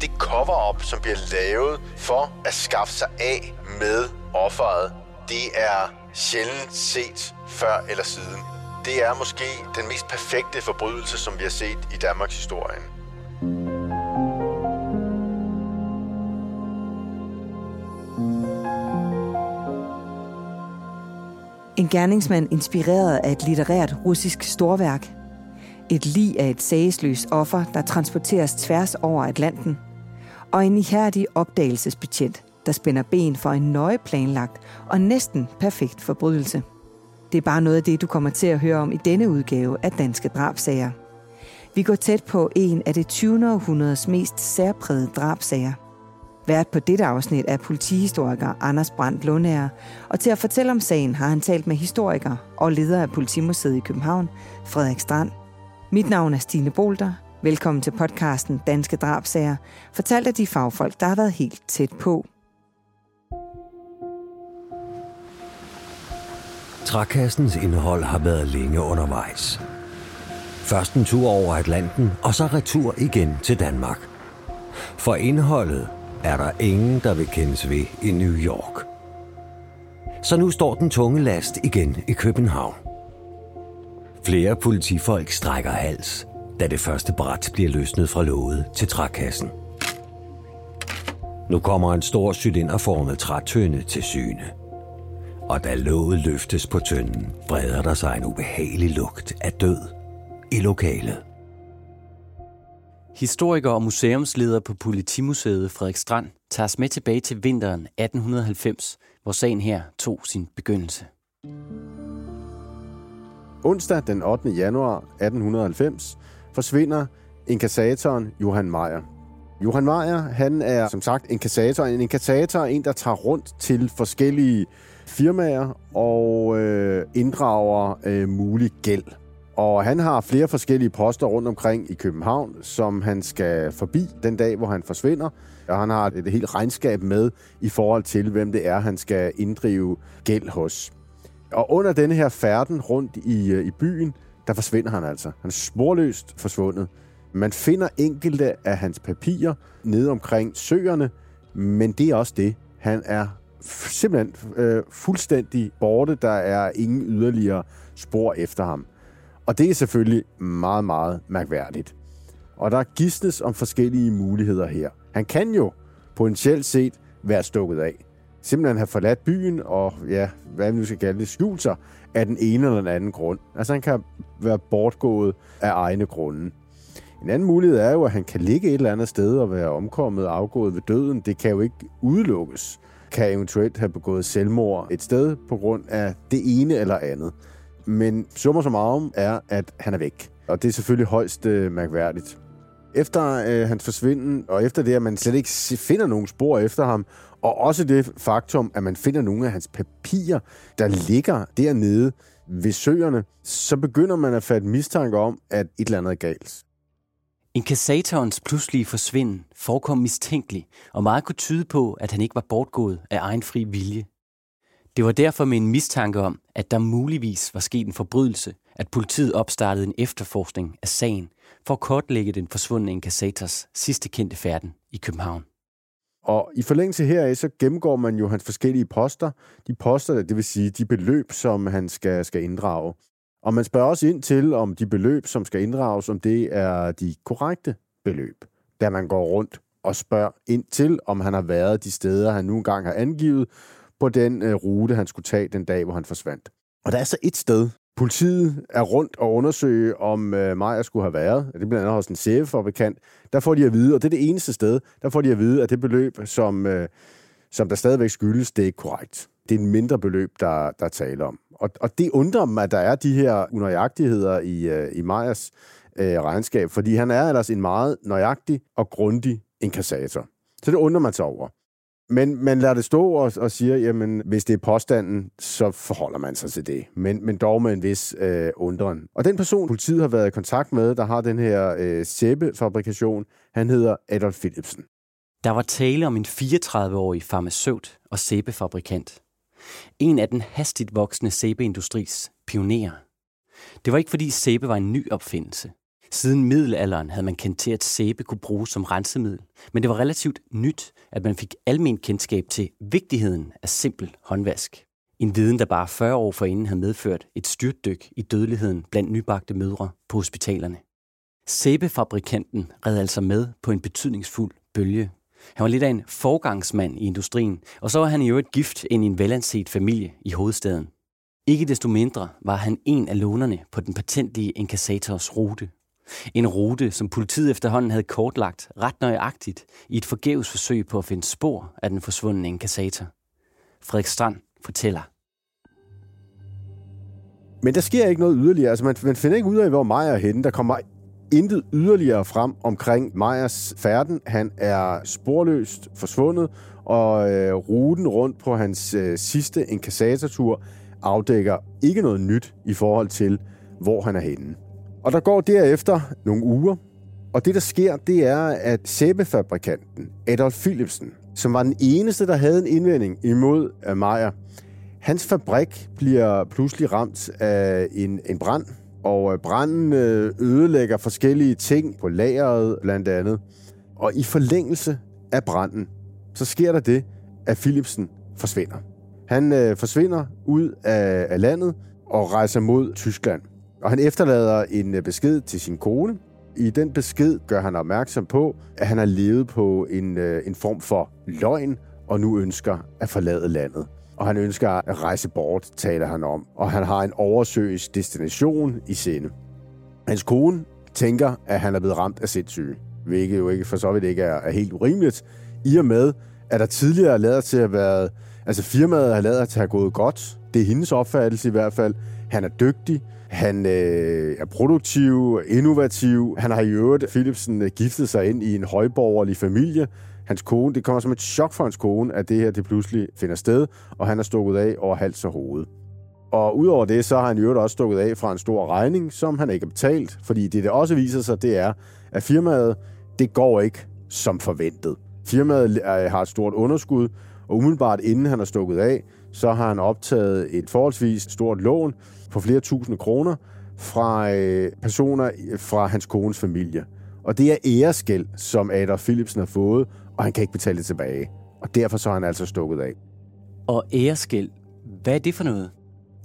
det cover-up, som bliver lavet for at skaffe sig af med offeret, det er sjældent set før eller siden. Det er måske den mest perfekte forbrydelse, som vi har set i Danmarks historie. En gerningsmand inspireret af et litterært russisk storværk. Et lig af et sagesløst offer, der transporteres tværs over Atlanten. Og en ihærdig opdagelsesbetjent, der spænder ben for en nøje planlagt og næsten perfekt forbrydelse. Det er bare noget af det, du kommer til at høre om i denne udgave af Danske Drabsager. Vi går tæt på en af det 20. århundredes mest særprægede drabsager. Vært på dette afsnit er politihistoriker Anders Brandt Lundager, og til at fortælle om sagen har han talt med historiker og leder af Politimuseet i København, Frederik Strand. Mit navn er Stine Bolter. Velkommen til podcasten Danske Drabsager, fortalt af de fagfolk, der har været helt tæt på. Trækassens indhold har været længe undervejs. Først en tur over Atlanten, og så retur igen til Danmark. For indholdet er der ingen, der vil kendes ved i New York. Så nu står den tunge last igen i København. Flere politifolk strækker hals, da det første bræt bliver løsnet fra låget til trækassen. Nu kommer en stor cylinderformet trætønde til syne. Og da låget løftes på tønden, breder der sig en ubehagelig lugt af død i lokalet. Historiker og museumsleder på Politimuseet Frederik Strand tager os med tilbage til vinteren 1890, hvor sagen her tog sin begyndelse. Onsdag den 8. januar 1890 forsvinder inkassatoren Johan Meier. Johan Meier, han er som sagt inkassator. En inkassator er en, der tager rundt til forskellige firmaer og øh, inddrager øh, mulig gæld. Og han har flere forskellige poster rundt omkring i København, som han skal forbi den dag, hvor han forsvinder. Og han har et helt regnskab med i forhold til, hvem det er, han skal inddrive gæld hos. Og under denne her færden rundt i, øh, i byen, der forsvinder han altså. Han er sporløst forsvundet. Man finder enkelte af hans papirer nede omkring søerne, men det er også det. Han er simpelthen øh, fuldstændig borte. Der er ingen yderligere spor efter ham. Og det er selvfølgelig meget, meget mærkværdigt. Og der gidsnes om forskellige muligheder her. Han kan jo potentielt set være stukket af. Simpelthen have forladt byen og, ja, hvad vi nu skal kalde det, skjult sig af den ene eller den anden grund. Altså han kan være bortgået af egne grunde. En anden mulighed er jo, at han kan ligge et eller andet sted og være omkommet og afgået ved døden. Det kan jo ikke udelukkes. Kan eventuelt have begået selvmord et sted på grund af det ene eller andet. Men summer som arm er, at han er væk. Og det er selvfølgelig højst øh, mærkværdigt. Efter øh, hans forsvinden, og efter det, at man slet ikke finder nogen spor efter ham, og også det faktum, at man finder nogle af hans papirer, der ligger dernede ved søerne, så begynder man at fatte mistanke om, at et eller andet er galt. Inkassatorens pludselige forsvinden forekom mistænkelig, og meget kunne tyde på, at han ikke var bortgået af egen fri vilje. Det var derfor med en mistanke om, at der muligvis var sket en forbrydelse, at politiet opstartede en efterforskning af sagen for at kortlægge den forsvundne inkassators sidste kendte færden i København. Og i forlængelse heraf, så gennemgår man jo hans forskellige poster. De poster, det vil sige de beløb, som han skal, skal inddrage. Og man spørger også ind til, om de beløb, som skal inddrages, om det er de korrekte beløb. Da man går rundt og spørger ind til, om han har været de steder, han nu engang har angivet, på den øh, rute, han skulle tage den dag, hvor han forsvandt. Og der er så et sted, Politiet er rundt og undersøge, om øh, Maja skulle have været. Det er blandt andet hos en sæbefabrikant. Der får de at vide, og det er det eneste sted, der får de at vide, at det beløb, som, øh, som der stadigvæk skyldes, det er ikke korrekt. Det er en mindre beløb, der, der taler om. Og, og det undrer mig, at der er de her unøjagtigheder i, øh, i Majas øh, regnskab, fordi han er ellers en meget nøjagtig og grundig inkassator. Så det undrer man sig over. Men man lader det stå og, og siger, jamen, hvis det er påstanden, så forholder man sig til det. Men, men dog med en vis øh, undren. Og den person, politiet har været i kontakt med, der har den her øh, sæbefabrikation, han hedder Adolf Philipsen. Der var tale om en 34-årig farmaceut og sæbefabrikant. En af den hastigt voksende sæbeindustris pionerer. Det var ikke fordi sæbe var en ny opfindelse. Siden middelalderen havde man kendt til, at sæbe kunne bruges som rensemiddel, men det var relativt nyt, at man fik almen kendskab til vigtigheden af simpel håndvask. En viden, der bare 40 år forinden havde medført et styrtdyk i dødeligheden blandt nybagte mødre på hospitalerne. Sæbefabrikanten red altså med på en betydningsfuld bølge. Han var lidt af en forgangsmand i industrien, og så var han i øvrigt gift ind i en velanset familie i hovedstaden. Ikke desto mindre var han en af lånerne på den patentlige inkassators rute. En rute, som politiet efterhånden havde kortlagt ret nøjagtigt i et forgæves forsøg på at finde spor af den forsvundne inkassator. Frederik Strand fortæller. Men der sker ikke noget yderligere. Altså, man, man finder ikke ud af, hvor Maja er henne. Der kommer intet yderligere frem omkring Majas færden. Han er sporløst forsvundet, og øh, ruten rundt på hans øh, sidste inkassatortur afdækker ikke noget nyt i forhold til, hvor han er henne. Og der går derefter nogle uger, og det, der sker, det er, at sæbefabrikanten Adolf Philipsen, som var den eneste, der havde en indvending imod øh, Meyer, hans fabrik bliver pludselig ramt af en, en brand, og øh, branden øh, ødelægger forskellige ting på lageret blandt andet. Og i forlængelse af branden, så sker der det, at Philipsen forsvinder. Han øh, forsvinder ud af, af landet og rejser mod Tyskland. Og han efterlader en øh, besked til sin kone. I den besked gør han opmærksom på, at han har levet på en, øh, en form for løgn, og nu ønsker at forlade landet. Og han ønsker at rejse bort, taler han om. Og han har en oversøisk destination i sinde. Hans kone tænker, at han er blevet ramt af sindssyge. Hvilket jo ikke for så vidt ikke er, er helt urimeligt. I og med, at der tidligere lader til at være... Altså firmaet har lader til at have gået godt. Det er hendes opfattelse i hvert fald. Han er dygtig. Han øh, er produktiv, innovativ. Han har i øvrigt, Philipsen, øh, giftet sig ind i en højborgerlig familie. Hans kone, det kommer som et chok for hans kone, at det her det pludselig finder sted, og han er stukket af over hals og hoved. Og udover det, så har han i øvrigt også stukket af fra en stor regning, som han ikke har betalt, fordi det, det også viser sig, det er, at firmaet, det går ikke som forventet. Firmaet øh, har et stort underskud, og umiddelbart inden han er stukket af, så har han optaget et forholdsvis stort lån på flere tusinde kroner fra øh, personer fra hans kones familie. Og det er æreskæld, som Adolf Philipsen har fået, og han kan ikke betale det tilbage. Og derfor så er han altså stukket af. Og æreskæld, hvad er det for noget?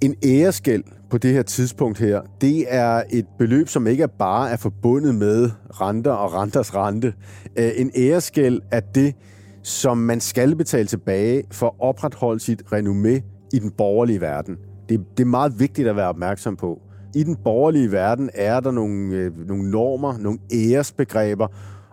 En æreskæld på det her tidspunkt her, det er et beløb, som ikke bare er forbundet med renter og renters rente. Øh, en æreskæld er det, som man skal betale tilbage for at opretholde sit renommé i den borgerlige verden. Det, det er meget vigtigt at være opmærksom på. I den borgerlige verden er der nogle, øh, nogle normer, nogle æresbegreber,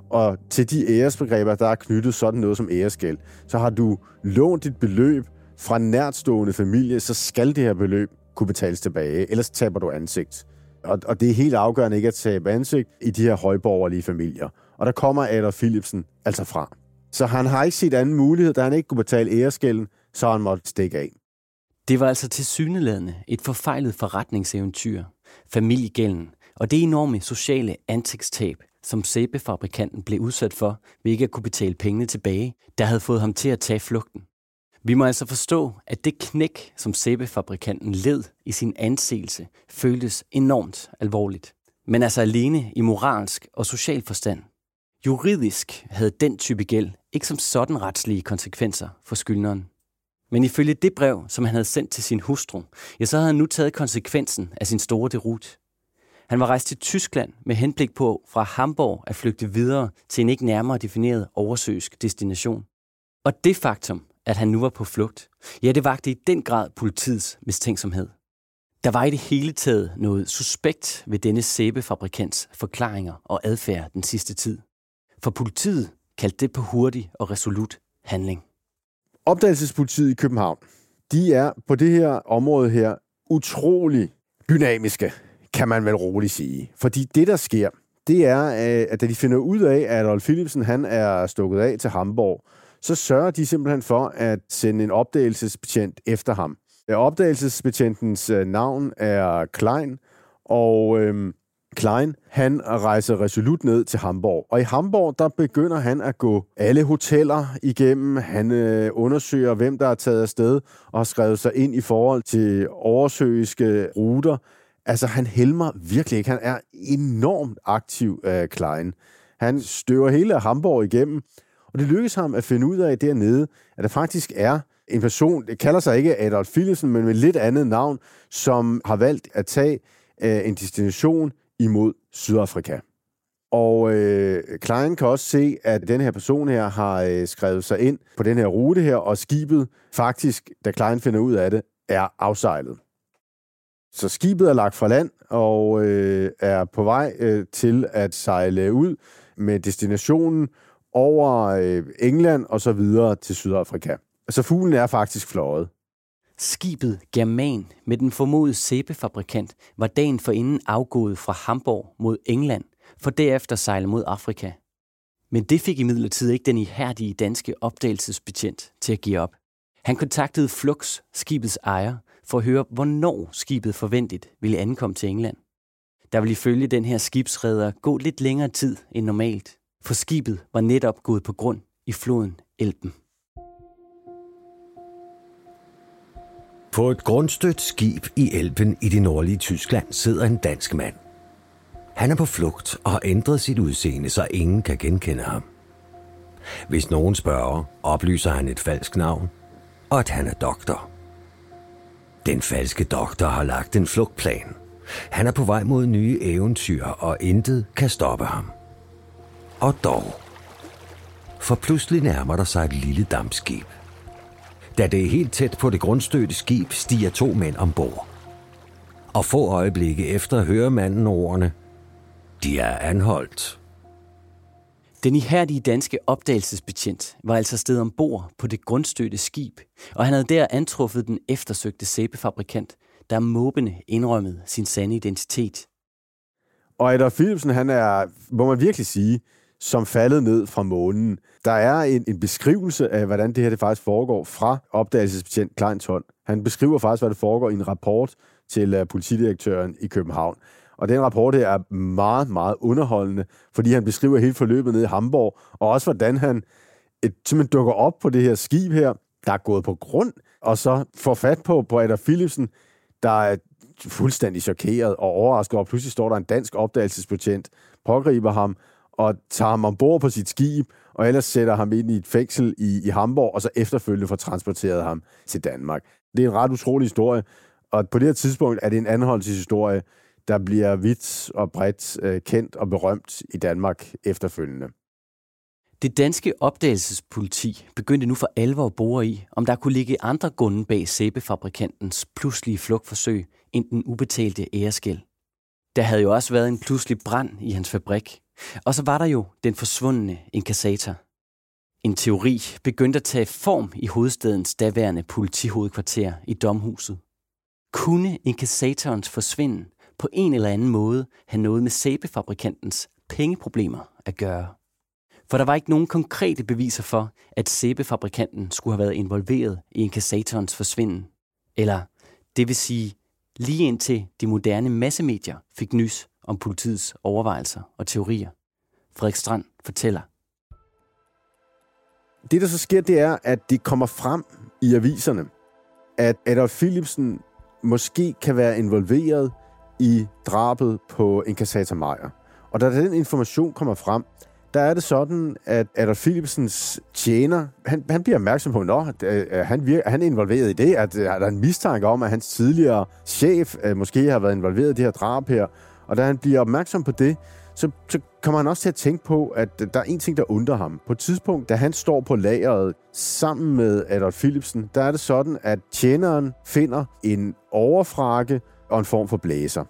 og til de æresbegreber, der er knyttet sådan noget som æresgæld. Så har du lånt dit beløb fra en nærtstående familie, så skal det her beløb kunne betales tilbage, ellers taber du ansigt. Og, og det er helt afgørende ikke at tabe ansigt i de her højborgerlige familier. Og der kommer Adolf Philipsen altså fra. Så han har ikke set anden mulighed, da han ikke kunne betale æresgælden, så han måtte stikke af. Det var altså til syneladende et forfejlet forretningseventyr, familiegælden og det enorme sociale ansigtstab, som sæbefabrikanten blev udsat for ved ikke at kunne betale pengene tilbage, der havde fået ham til at tage flugten. Vi må altså forstå, at det knæk, som sæbefabrikanten led i sin anseelse, føltes enormt alvorligt. Men altså alene i moralsk og social forstand. Juridisk havde den type gæld ikke som sådan retslige konsekvenser for skyldneren. Men ifølge det brev, som han havde sendt til sin hustru, ja, så havde han nu taget konsekvensen af sin store derut. Han var rejst til Tyskland med henblik på fra Hamburg at flygte videre til en ikke nærmere defineret oversøisk destination. Og det faktum, at han nu var på flugt, ja, det vagte i den grad politiets mistænksomhed. Der var i det hele taget noget suspekt ved denne sæbefabrikants forklaringer og adfærd den sidste tid. For politiet kaldte det på hurtig og resolut handling. Opdagelsespolitiet i København, de er på det her område her utrolig dynamiske, kan man vel roligt sige. Fordi det, der sker, det er, øh, at da de finder ud af, at Rolf Philipsen han er stukket af til Hamburg, så sørger de simpelthen for at sende en opdagelsesbetjent efter ham. Øh, opdagelsesbetjentens øh, navn er Klein, og øhm, Klein, han rejser resolut ned til Hamburg. Og i Hamburg, der begynder han at gå alle hoteller igennem. Han øh, undersøger, hvem der er taget afsted og har skrevet sig ind i forhold til oversøiske ruter. Altså, han helmer virkelig ikke. Han er enormt aktiv, øh, Klein. Han støver hele Hamburg igennem, og det lykkes ham at finde ud af dernede, at der faktisk er en person, det kalder sig ikke Adolf Philipsen, men med lidt andet navn, som har valgt at tage øh, en destination imod Sydafrika. Og øh, Klein kan også se, at den her person her har øh, skrevet sig ind på den her rute her, og skibet faktisk, da Klein finder ud af det, er afsejlet. Så skibet er lagt fra land og øh, er på vej øh, til at sejle ud med destinationen over øh, England og så videre til Sydafrika. Så fuglen er faktisk fløjet. Skibet German med den formodede sæbefabrikant var dagen forinden afgået fra Hamburg mod England, for derefter sejle mod Afrika. Men det fik imidlertid ikke den ihærdige danske opdagelsesbetjent til at give op. Han kontaktede Flux, skibets ejer, for at høre, hvornår skibet forventet ville ankomme til England. Der ville ifølge den her skibsredder gå lidt længere tid end normalt, for skibet var netop gået på grund i floden Elben. På et grundstødt skib i Elben i det nordlige Tyskland sidder en dansk mand. Han er på flugt og har ændret sit udseende, så ingen kan genkende ham. Hvis nogen spørger, oplyser han et falsk navn, og at han er doktor. Den falske doktor har lagt en flugtplan. Han er på vej mod nye eventyr, og intet kan stoppe ham. Og dog. For pludselig nærmer der sig et lille dampskib. Da det er helt tæt på det grundstødte skib, stiger to mænd ombord. Og få øjeblikke efter hører manden ordene, de er anholdt. Den ihærdige danske opdagelsesbetjent var altså sted ombord på det grundstødte skib, og han havde der antruffet den eftersøgte sæbefabrikant, der måbende indrømmede sin sande identitet. Og Adolf Philipsen, han er, må man virkelig sige, som faldet ned fra månen. Der er en, en beskrivelse af, hvordan det her det faktisk foregår fra opdagelsesbetjent Kleins hånd. Han beskriver faktisk, hvad det foregår i en rapport til uh, politidirektøren i København. Og den rapport her er meget, meget underholdende, fordi han beskriver hele forløbet nede i Hamburg, og også hvordan han et, simpelthen dukker op på det her skib her, der er gået på grund, og så får fat på, på Adolf Philipsen, der er fuldstændig chokeret og overrasket over, pludselig står der en dansk opdagelsesbetjent, pågriber ham og tager ham ombord på sit skib, og ellers sætter ham ind i et fængsel i, i Hamburg, og så efterfølgende får transporteret ham til Danmark. Det er en ret utrolig historie, og på det her tidspunkt er det en anholdelseshistorie, der bliver vidt og bredt øh, kendt og berømt i Danmark efterfølgende. Det danske opdagelsespoliti begyndte nu for alvor at bore i, om der kunne ligge andre grunde bag sæbefabrikantens pludselige flugtforsøg end den ubetalte æreskæld. Der havde jo også været en pludselig brand i hans fabrik, og så var der jo den forsvundne inkassator. En teori begyndte at tage form i hovedstadens daværende politihovedkvarter i Domhuset. Kunne inkassatorens forsvinden på en eller anden måde have noget med sæbefabrikantens pengeproblemer at gøre. For der var ikke nogen konkrete beviser for, at sæbefabrikanten skulle have været involveret i inkassatorens forsvinden. Eller, det vil sige, lige indtil de moderne massemedier fik nys om politiets overvejelser og teorier. Frederik Strand fortæller. Det, der så sker, det er, at det kommer frem i aviserne, at Adolf Philipsen måske kan være involveret i drabet på inkassator Meyer. Og da den information kommer frem, der er det sådan, at Adolf Philipsens tjener, han, han bliver opmærksom på, at øh, han, virker, han er involveret i det, at øh, der er en mistanke om, at hans tidligere chef uh, måske har været involveret i det her drab her. Og da han bliver opmærksom på det, så, så kommer han også til at tænke på, at der er en ting, der undrer ham. På et tidspunkt, da han står på lageret sammen med Adolf Philipsen, der er det sådan, at tjeneren finder en overfrakke og en form for blæser.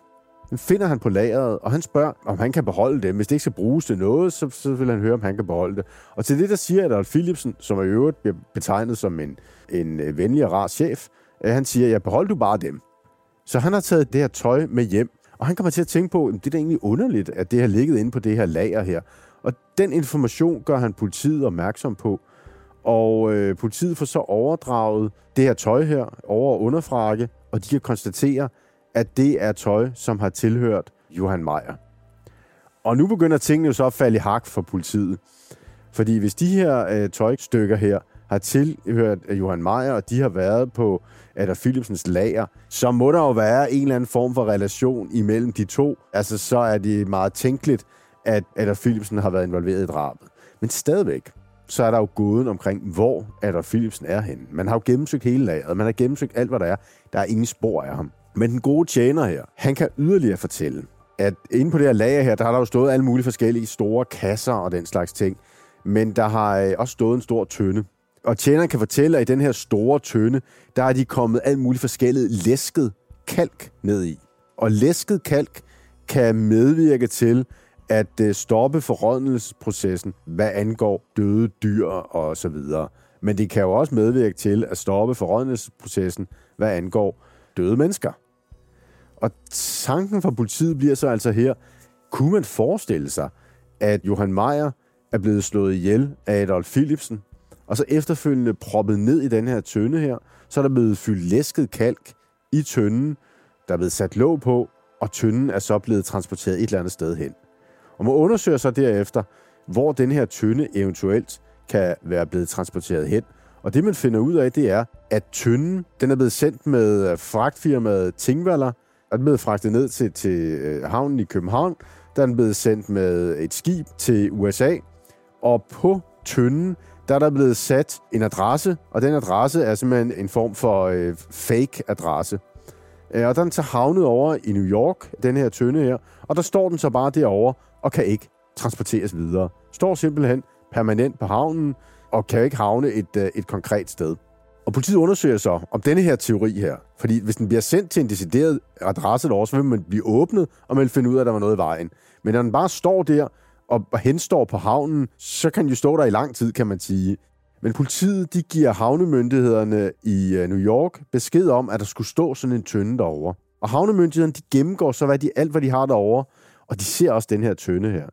Den finder han på lageret, og han spørger, om han kan beholde det. Hvis det ikke skal bruges til noget, så, så vil han høre, om han kan beholde det. Og til det, der siger Adolf Philipsen, som er i øvrigt bliver betegnet som en, en øh, venlig og rar chef, øh, han siger, ja, behold du bare dem. Så han har taget det her tøj med hjem, og han kommer til at tænke på, at det er da egentlig underligt, at det har ligget inde på det her lager her. Og den information gør han politiet opmærksom på. Og øh, politiet får så overdraget det her tøj her over underfrakke, og de kan konstatere, at det er tøj, som har tilhørt Johan Meyer. Og nu begynder tingene jo så at falde i hak for politiet. Fordi hvis de her øh, tøjstykker her har tilhørt Johan Meyer, og de har været på Adolf Philipsens lager, så må der jo være en eller anden form for relation imellem de to. Altså, så er det meget tænkeligt, at Adolf Philipsen har været involveret i drabet. Men stadigvæk, så er der jo gåden omkring, hvor Adolf Philipsen er henne. Man har jo gennemsøgt hele lageret, man har gennemsøgt alt, hvad der er. Der er ingen spor af ham. Men den gode tjener her, han kan yderligere fortælle, at inde på det her lager her, der har der jo stået alle mulige forskellige store kasser og den slags ting. Men der har øh, også stået en stor tønde. Og tjeneren kan fortælle, at i den her store tønde, der er de kommet alt muligt forskelligt læsket kalk ned i. Og læsket kalk kan medvirke til at øh, stoppe forrådnelsesprocessen, hvad angår døde dyr og så videre. Men det kan jo også medvirke til at stoppe forrådnelsesprocessen, hvad angår døde mennesker. Og tanken for politiet bliver så altså her, kunne man forestille sig, at Johan Meyer er blevet slået ihjel af Adolf Philipsen, og så efterfølgende proppet ned i den her tønde her, så er der blevet fyldt læsket kalk i tønden, der er blevet sat låg på, og tønden er så blevet transporteret et eller andet sted hen. Og man undersøger så derefter, hvor den her tønde eventuelt kan være blevet transporteret hen. Og det, man finder ud af, det er, at tønden den er blevet sendt med øh, fragtfirmaet Tingvaller, og den blev fragtet ned til, til øh, havnen i København. Der er den blevet sendt med et skib til USA, og på tønden, der er der blevet sat en adresse, og den adresse er simpelthen en form for øh, fake-adresse. Øh, og den er så havnet over i New York, den her tønde her, og der står den så bare derovre og kan ikke transporteres videre. Står simpelthen permanent på havnen og kan ikke havne et, øh, et konkret sted. Og politiet undersøger så om denne her teori her. Fordi hvis den bliver sendt til en decideret adresse derovre, så vil man blive åbnet, og man vil finde ud af, at der var noget i vejen. Men når den bare står der og henstår på havnen, så kan den jo stå der i lang tid, kan man sige. Men politiet de giver havnemyndighederne i øh, New York besked om, at der skulle stå sådan en tønde derovre. Og havnemyndighederne de gennemgår så hvad de, alt, hvad de har derovre, og de ser også den her tønde her.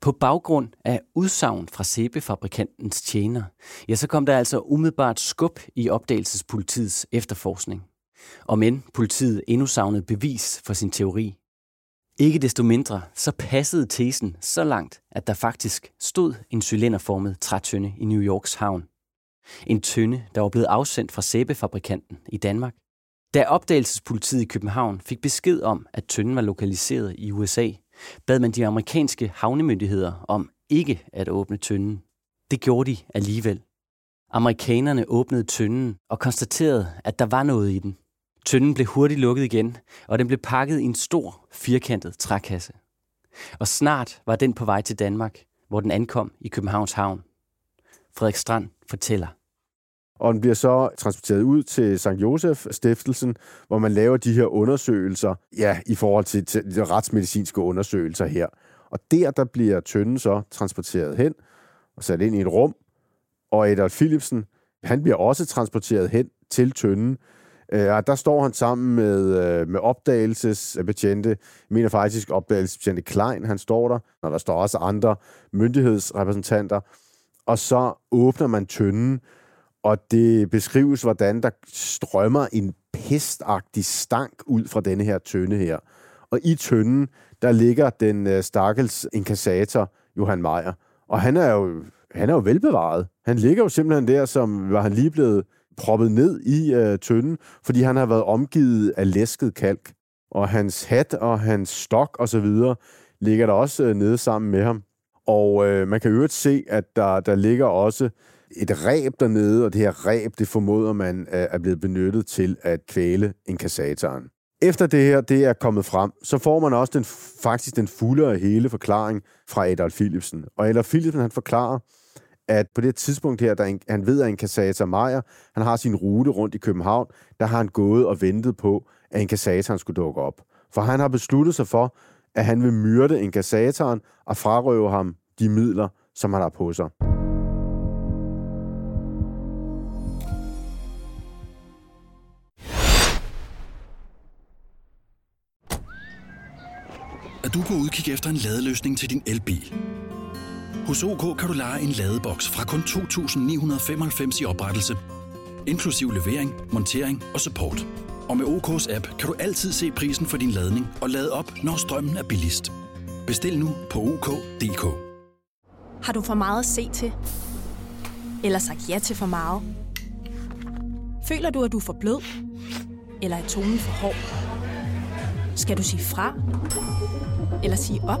På baggrund af udsagn fra sæbefabrikantens tjener, ja, så kom der altså umiddelbart skub i opdagelsespolitiets efterforskning. Og men politiet endnu savnede bevis for sin teori. Ikke desto mindre, så passede tesen så langt, at der faktisk stod en cylinderformet trætønde i New Yorks havn. En tønde, der var blevet afsendt fra sæbefabrikanten i Danmark. Da opdagelsespolitiet i København fik besked om, at tønden var lokaliseret i USA, bad man de amerikanske havnemyndigheder om ikke at åbne tønden. Det gjorde de alligevel. Amerikanerne åbnede tønden og konstaterede, at der var noget i den. Tønden blev hurtigt lukket igen, og den blev pakket i en stor, firkantet trækasse. Og snart var den på vej til Danmark, hvor den ankom i Københavns Havn. Frederik Strand fortæller. Og den bliver så transporteret ud til St. Josef Stiftelsen, hvor man laver de her undersøgelser, ja, i forhold til, til de retsmedicinske undersøgelser her. Og der, der bliver tønden så transporteret hen og sat ind i et rum, og Adolf Philipsen, han bliver også transporteret hen til tønden, Øh, og der står han sammen med, øh, med opdagelsesbetjente. Jeg mener faktisk opdagelsesbetjente Klein, han står der. Og der står også andre myndighedsrepræsentanter. Og så åbner man tønden, og det beskrives, hvordan der strømmer en pestagtig stank ud fra denne her tønde her. Og i tønden, der ligger den øh, stakkels inkassator, Johan Meyer. Og han er jo, han er jo velbevaret. Han ligger jo simpelthen der, som var han lige blevet proppet ned i øh, tønden, fordi han har været omgivet af læsket kalk. Og hans hat og hans stok og så videre ligger der også øh, nede sammen med ham. Og øh, man kan øvrigt se, at der, der ligger også et ræb dernede, og det her ræb, det formoder man øh, er blevet benyttet til at kvæle inkassatoren. Efter det her det er kommet frem, så får man også den, faktisk den fulde og hele forklaring fra Adolf Philipsen. Og Adolf Philipsen han forklarer, at på det tidspunkt her, da han ved, at en kassator Meyer, han har sin rute rundt i København, der har han gået og ventet på, at en kassator skulle dukke op. For han har besluttet sig for, at han vil myrde en kassatoren og frarøve ham de midler, som han har på sig. Er du på udkig efter en ladeløsning til din elbil? Hos OK kan du lege en ladeboks fra kun 2.995 i oprettelse, inklusiv levering, montering og support. Og med OK's app kan du altid se prisen for din ladning og lade op, når strømmen er billigst. Bestil nu på OK.dk. Har du for meget at se til? Eller sagt ja til for meget? Føler du, at du er for blød? Eller er tonen for hård? Skal du sige fra? Eller sige op?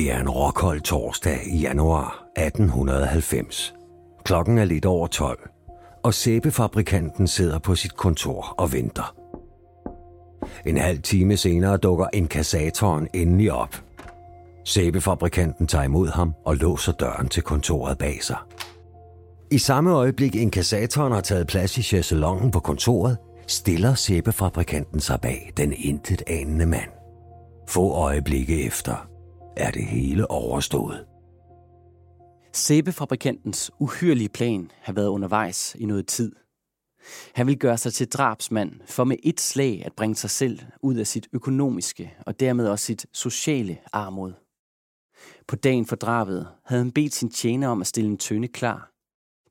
Det er en rockhold torsdag i januar 1890. Klokken er lidt over 12, og sæbefabrikanten sidder på sit kontor og venter. En halv time senere dukker inkassatoren endelig op. Sæbefabrikanten tager imod ham og låser døren til kontoret bag sig. I samme øjeblik inkassatoren har taget plads i chaiselongen på kontoret, stiller sæbefabrikanten sig bag den intet anende mand. Få øjeblikke efter er det hele overstået. Sæbefabrikantens uhyrlige plan har været undervejs i noget tid. Han vil gøre sig til drabsmand for med et slag at bringe sig selv ud af sit økonomiske og dermed også sit sociale armod. På dagen for drabet havde han bedt sin tjener om at stille en tønde klar.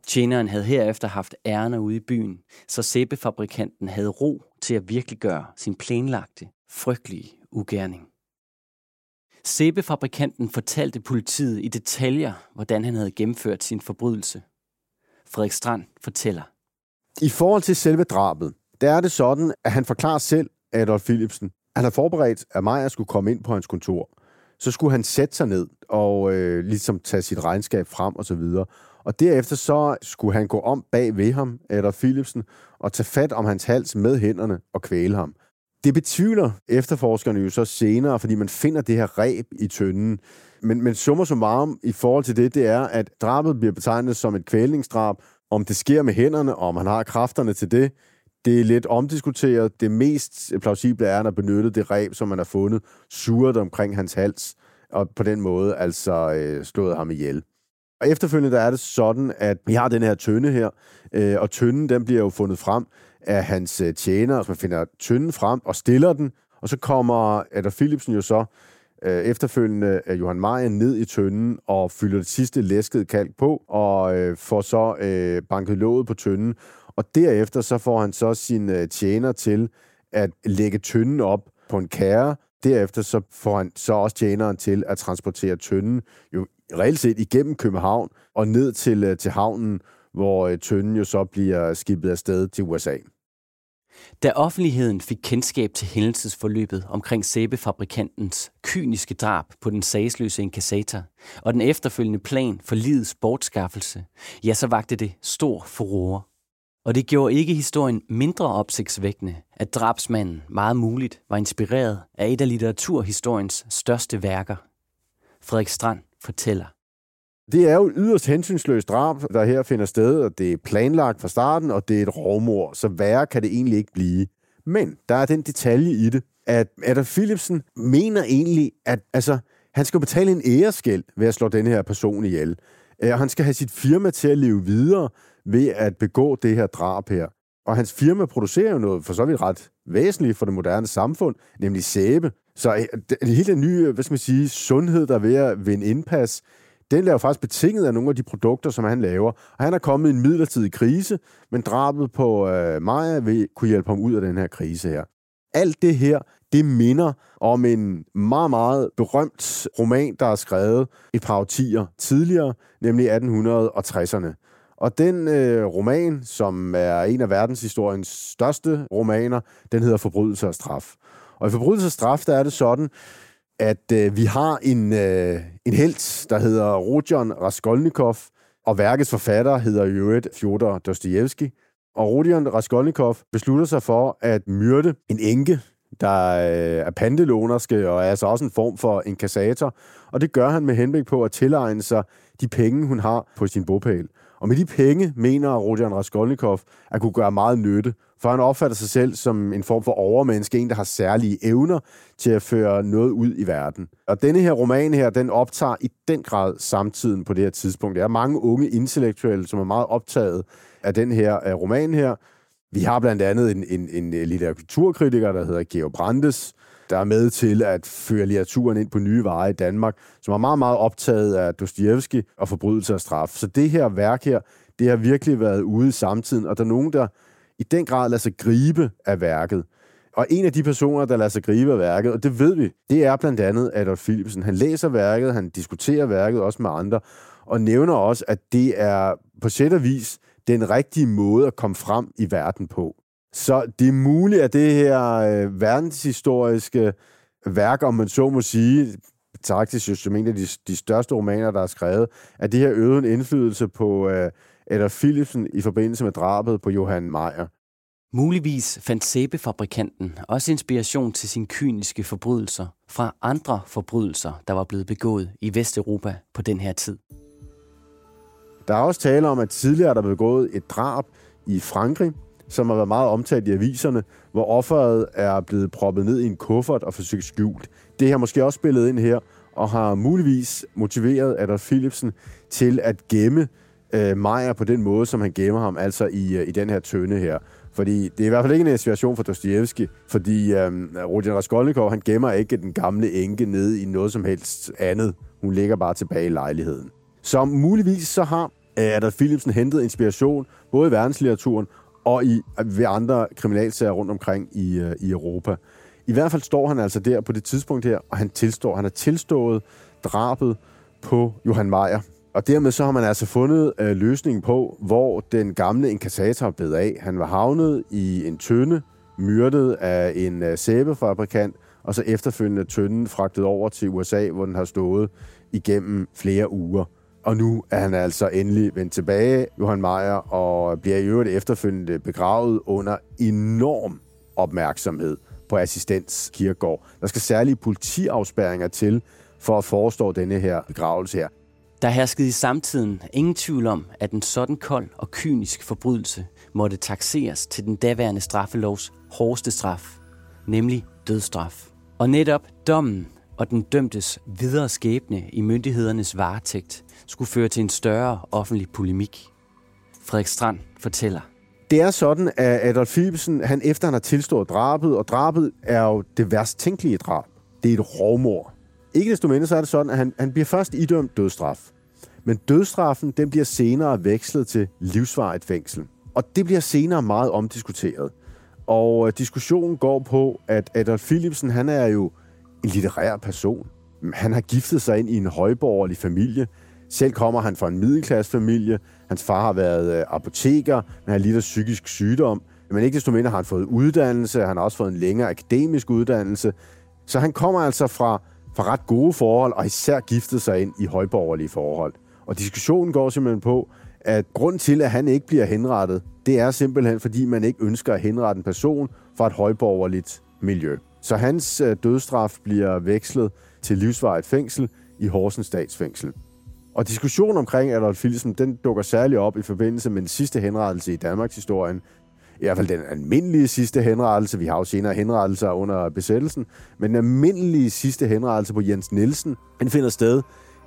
Tjeneren havde herefter haft ærner ude i byen, så sæbefabrikanten havde ro til at virkeliggøre sin planlagte, frygtelige ugerning. Sæbefabrikanten fortalte politiet i detaljer, hvordan han havde gennemført sin forbrydelse. Frederik Strand fortæller. I forhold til selve drabet, der er det sådan, at han forklarer selv, Adolf Philipsen, han har forberedt, at Maja skulle komme ind på hans kontor. Så skulle han sætte sig ned og øh, ligesom tage sit regnskab frem og så videre. Og derefter så skulle han gå om bag ved ham, Adolf Philipsen, og tage fat om hans hals med hænderne og kvæle ham. Det betvivler efterforskerne jo så senere, fordi man finder det her reb i tønden. Men, men summer varm i forhold til det, det er, at drabet bliver betegnet som et kvælningsdrab. Om det sker med hænderne, og om han har kræfterne til det, det er lidt omdiskuteret. Det mest plausible er, at han har benyttet det reb, som man har fundet, surret omkring hans hals, og på den måde altså øh, slået ham ihjel. Og efterfølgende der er det sådan, at vi har den her tønde her, øh, og tønden den bliver jo fundet frem af hans tjenere, tjener, man finder tynden frem og stiller den, og så kommer Adolf Philipsen jo så øh, efterfølgende af Johan Meyer ned i tønden og fylder det sidste læskede kalk på, og øh, får så øh, banket låget på tønden, og derefter så får han så sin øh, tjener til at lægge tønden op på en kære, Derefter så får han så også tjeneren til at transportere tønden jo reelt set igennem København og ned til, øh, til havnen, hvor øh, tønden jo så bliver skibet afsted til USA. Da offentligheden fik kendskab til hændelsesforløbet omkring sæbefabrikantens kyniske drab på den sagsløse inkassator og den efterfølgende plan for livets bortskaffelse, ja, så vagte det stor furore. Og det gjorde ikke historien mindre opsigtsvækkende, at drabsmanden meget muligt var inspireret af et af litteraturhistoriens største værker. Frederik Strand fortæller. Det er jo yderst hensynsløst drab, der her finder sted, og det er planlagt fra starten, og det er et rovmor, så værre kan det egentlig ikke blive. Men der er den detalje i det, at Adam Philipsen mener egentlig, at altså, han skal betale en æreskæld ved at slå den her person ihjel. Øh, og han skal have sit firma til at leve videre ved at begå det her drab her. Og hans firma producerer jo noget for så vidt ret væsentligt for det moderne samfund, nemlig sæbe. Så øh, hele den nye, hvad skal man sige, sundhed, der er ved at vinde indpas, den laver faktisk betinget af nogle af de produkter, som han laver. Og han er kommet i en midlertidig krise, men drabet på øh, Maja vil kunne hjælpe ham ud af den her krise her. Alt det her, det minder om en meget, meget berømt roman, der er skrevet et par årtier tidligere, nemlig 1860'erne. Og den øh, roman, som er en af verdenshistoriens største romaner, den hedder Forbrydelse og straf. Og i Forbrydelse og straf, der er det sådan, at øh, vi har en, øh, en helt, der hedder Rodion Raskolnikov, og værkets forfatter hedder i øvrigt Fjodor Dostojevski. Og Rodion Raskolnikov beslutter sig for at myrde en enke, der øh, er pandelånerske og er altså også en form for inkassator. Og det gør han med henblik på at tilegne sig de penge, hun har på sin bogpæl. Og med de penge mener Rodion Raskolnikov at kunne gøre meget nytte, for han opfatter sig selv som en form for overmenneske, en, der har særlige evner til at føre noget ud i verden. Og denne her roman her, den optager i den grad samtiden på det her tidspunkt. Der er mange unge intellektuelle, som er meget optaget af den her af roman her. Vi har blandt andet en, en, en øh, litteraturkritiker, der hedder Georg Brandes, der er med til at føre litteraturen ind på nye veje i Danmark, som er meget, meget optaget af Dostoyevsky og forbrydelse og straf. Så det her værk her, det har virkelig været ude i samtiden, og der er nogen, der i den grad lader sig gribe af værket. Og en af de personer, der lader sig gribe af værket, og det ved vi, det er blandt andet Adolf Philipsen. Han læser værket, han diskuterer værket også med andre, og nævner også, at det er på sæt og vis den rigtige måde at komme frem i verden på. Så det er muligt, at det her øh, verdenshistoriske værk, om man så må sige, faktisk som en af de, de største romaner, der er skrevet, at det her øvede en indflydelse på øh, Adolf Philipsen i forbindelse med drabet på Johan Meyer. Muligvis fandt sæbefabrikanten også inspiration til sine kyniske forbrydelser fra andre forbrydelser, der var blevet begået i Vesteuropa på den her tid. Der er også tale om, at tidligere der blev begået et drab i Frankrig, som har været meget omtalt i aviserne, hvor offeret er blevet proppet ned i en kuffert og forsøgt skjult. Det har måske også spillet ind her, og har muligvis motiveret Adolf Philipsen til at gemme øh, Meyer på den måde, som han gemmer ham, altså i, øh, i den her tønde her. Fordi det er i hvert fald ikke en inspiration for Dostoyevsky, fordi øh, Rodion Raskolnikov, han gemmer ikke den gamle enke ned i noget som helst andet. Hun ligger bare tilbage i lejligheden. Så muligvis så har øh, Adolf Philipsen hentet inspiration både i verdenslitteraturen og i, øh, ved andre kriminalsager rundt omkring i, øh, i Europa. I hvert fald står han altså der på det tidspunkt her, og han tilstår, han har tilstået drabet på Johan Meyer. Og dermed så har man altså fundet øh, løsningen på, hvor den gamle inkassator blev af. Han var havnet i en tønde, myrdet af en øh, sæbefabrikant, og så efterfølgende tønden fragtet over til USA, hvor den har stået igennem flere uger. Og nu er han altså endelig vendt tilbage, Johan Meyer, og bliver i øvrigt efterfølgende begravet under enorm opmærksomhed på assistens kirkegård. Der skal særlige politiafspærringer til for at forestå denne her begravelse her. Der herskede i samtiden ingen tvivl om, at en sådan kold og kynisk forbrydelse måtte taxeres til den daværende straffelovs hårdeste straf, nemlig dødstraf. Og netop dommen og den dømtes videre skæbne i myndighedernes varetægt skulle føre til en større offentlig polemik. Frederik Strand fortæller. Det er sådan, at Adolf Philipsen, han efter han har tilstået drabet, og drabet er jo det værst tænkelige drab. Det er et rovmor. Ikke desto mindre så er det sådan, at han, han bliver først idømt dødstraf. Men dødstraffen, den bliver senere vekslet til livsvarigt fængsel. Og det bliver senere meget omdiskuteret. Og øh, diskussionen går på, at Adolf Philipsen, han er jo en litterær person. Han har giftet sig ind i en højborgerlig familie. Selv kommer han fra en middelklassefamilie. Hans far har været øh, apoteker, men har lidt af psykisk sygdom. Men ikke desto mindre har han fået uddannelse. Han har også fået en længere akademisk uddannelse. Så han kommer altså fra, fra ret gode forhold, og især giftet sig ind i højborgerlige forhold. Og diskussionen går simpelthen på, at grund til, at han ikke bliver henrettet, det er simpelthen, fordi man ikke ønsker at henrette en person fra et højborgerligt miljø. Så hans øh, dødstraf bliver vekslet til livsvarigt fængsel i Horsens statsfængsel. Og diskussionen omkring Adolf Filsen, den dukker særligt op i forbindelse med den sidste henrettelse i Danmarks historien. I hvert fald den almindelige sidste henrettelse. Vi har jo senere henrettelser under besættelsen. Men den almindelige sidste henrettelse på Jens Nielsen, den finder sted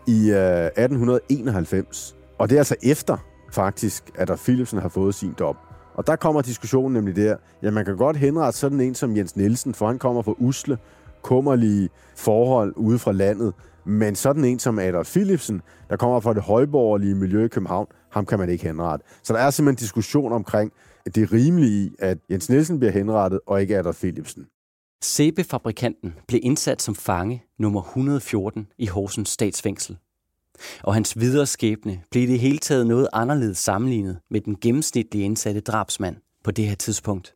i øh, 1891. Og det er altså efter, faktisk, at der Philipsen har fået sin dom. Og der kommer diskussionen nemlig der, ja, man kan godt henrette sådan en som Jens Nielsen, for han kommer fra usle, kummerlige forhold ude fra landet. Men sådan en som Adolf Philipsen, der kommer fra det højborgerlige miljø i København, ham kan man ikke henrette. Så der er simpelthen en diskussion omkring det rimelige i, at Jens Nielsen bliver henrettet, og ikke Adolf Philipsen. Sæbefabrikanten blev indsat som fange nummer 114 i Horsens statsfængsel. Og hans videre skæbne blev det hele taget noget anderledes sammenlignet med den gennemsnitlige indsatte drabsmand på det her tidspunkt.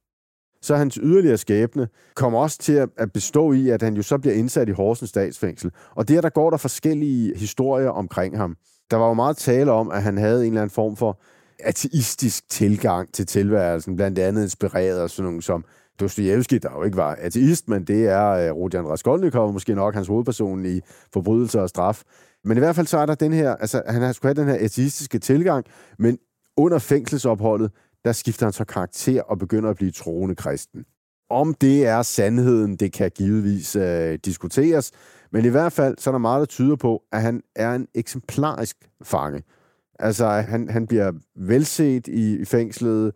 Så hans yderligere skæbne kommer også til at bestå i, at han jo så bliver indsat i Horsens statsfængsel. Og der, der går der forskellige historier omkring ham. Der var jo meget tale om, at han havde en eller anden form for ateistisk tilgang til tilværelsen, blandt andet inspireret af sådan nogle som Dostoyevsky, der jo ikke var ateist, men det er øh, uh, Rodion Raskolnikov, måske nok hans hovedperson i Forbrydelser og Straf. Men i hvert fald så er der den her, altså han har skulle have den her ateistiske tilgang, men under fængselsopholdet, der skifter han så karakter og begynder at blive troende kristen. Om det er sandheden, det kan givetvis uh, diskuteres, men i hvert fald så er der meget, der tyder på, at han er en eksemplarisk fange. Altså, han, han bliver velset i, i fængslet,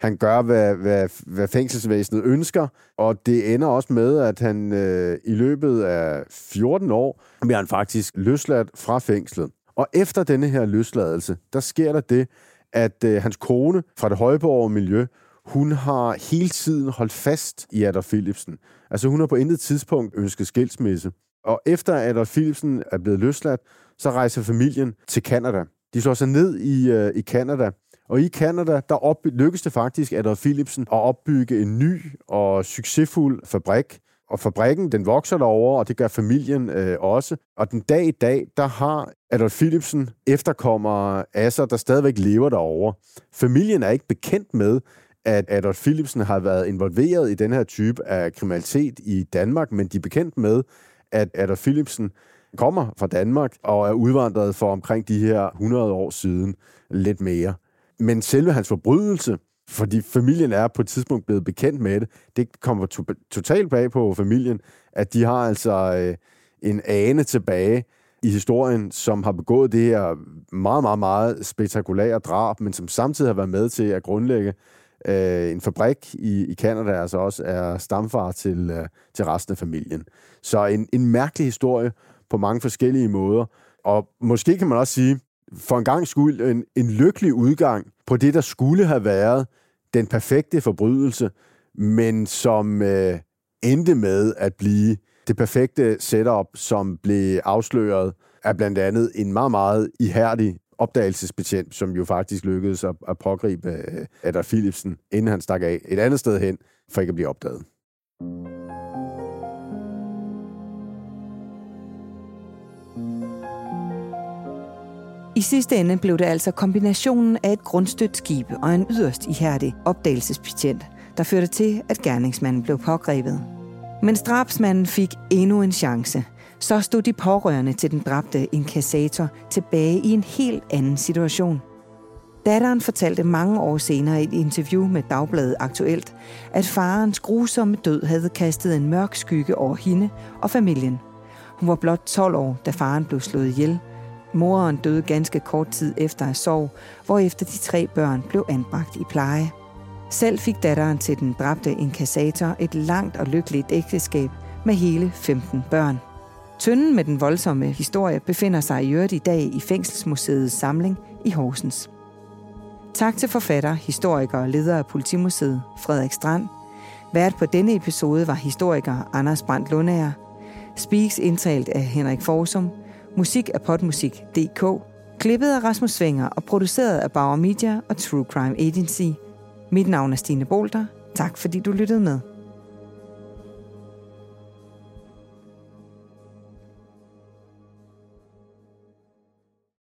han gør, hvad, hvad, hvad fængselsvæsenet ønsker, og det ender også med, at han øh, i løbet af 14 år bliver han faktisk løsladt fra fængslet. Og efter denne her løsladelse, der sker der det, at øh, hans kone fra det højborg miljø, hun har hele tiden holdt fast i Adolf Philipsen. Altså hun har på intet tidspunkt ønsket skilsmisse. Og efter Adolf Philipsen er blevet løsladt, så rejser familien til Kanada. De slår sig ned i, øh, i Kanada, og i Kanada, der op, lykkedes det faktisk Adolf Philipsen at opbygge en ny og succesfuld fabrik. Og fabrikken, den vokser derover, og det gør familien øh, også. Og den dag i dag, der har Adolf Philipsen efterkommer Asser, der stadigvæk lever derover. Familien er ikke bekendt med, at Adolf Philipsen har været involveret i den her type af kriminalitet i Danmark, men de er bekendt med, at Adolf Philipsen kommer fra Danmark og er udvandret for omkring de her 100 år siden, lidt mere. Men selve hans forbrydelse, fordi familien er på et tidspunkt blevet bekendt med det, det kommer to- totalt bag på familien, at de har altså øh, en ane tilbage i historien, som har begået det her meget, meget, meget spektakulære drab, men som samtidig har været med til at grundlægge øh, en fabrik i, i Canada, altså også er stamfar til, øh, til resten af familien. Så en, en mærkelig historie på mange forskellige måder. Og måske kan man også sige, for en gang skyld en, en lykkelig udgang på det, der skulle have været den perfekte forbrydelse, men som øh, endte med at blive det perfekte setup, som blev afsløret af blandt andet en meget, meget ihærdig opdagelsesbetjent, som jo faktisk lykkedes at, at pågribe øh, Adolf Philipsen, inden han stak af et andet sted hen, for ikke at blive opdaget. I sidste ende blev det altså kombinationen af et grundstødt skib og en yderst ihærdig opdagelsespatient, der førte til, at gerningsmanden blev pågrebet. Men drabsmanden fik endnu en chance. Så stod de pårørende til den dræbte inkassator tilbage i en helt anden situation. Datteren fortalte mange år senere i et interview med Dagbladet Aktuelt, at farens grusomme død havde kastet en mørk skygge over hende og familien. Hun var blot 12 år, da faren blev slået ihjel – Moren døde ganske kort tid efter at sorg, hvorefter de tre børn blev anbragt i pleje. Selv fik datteren til den dræbte inkassator et langt og lykkeligt ægteskab med hele 15 børn. Tønden med den voldsomme historie befinder sig i øvrigt i dag i Fængselsmuseets samling i Horsens. Tak til forfatter, historiker og leder af Politimuseet, Frederik Strand. Vært på denne episode var historiker Anders Brandt Lundager. Speaks indtalt af Henrik Forsum – Musik af potmusik.dk, klippet af Rasmus Svinger og produceret af Bauer Media og True Crime Agency. Mit navn er Stine Bolter. Tak fordi du lyttede med.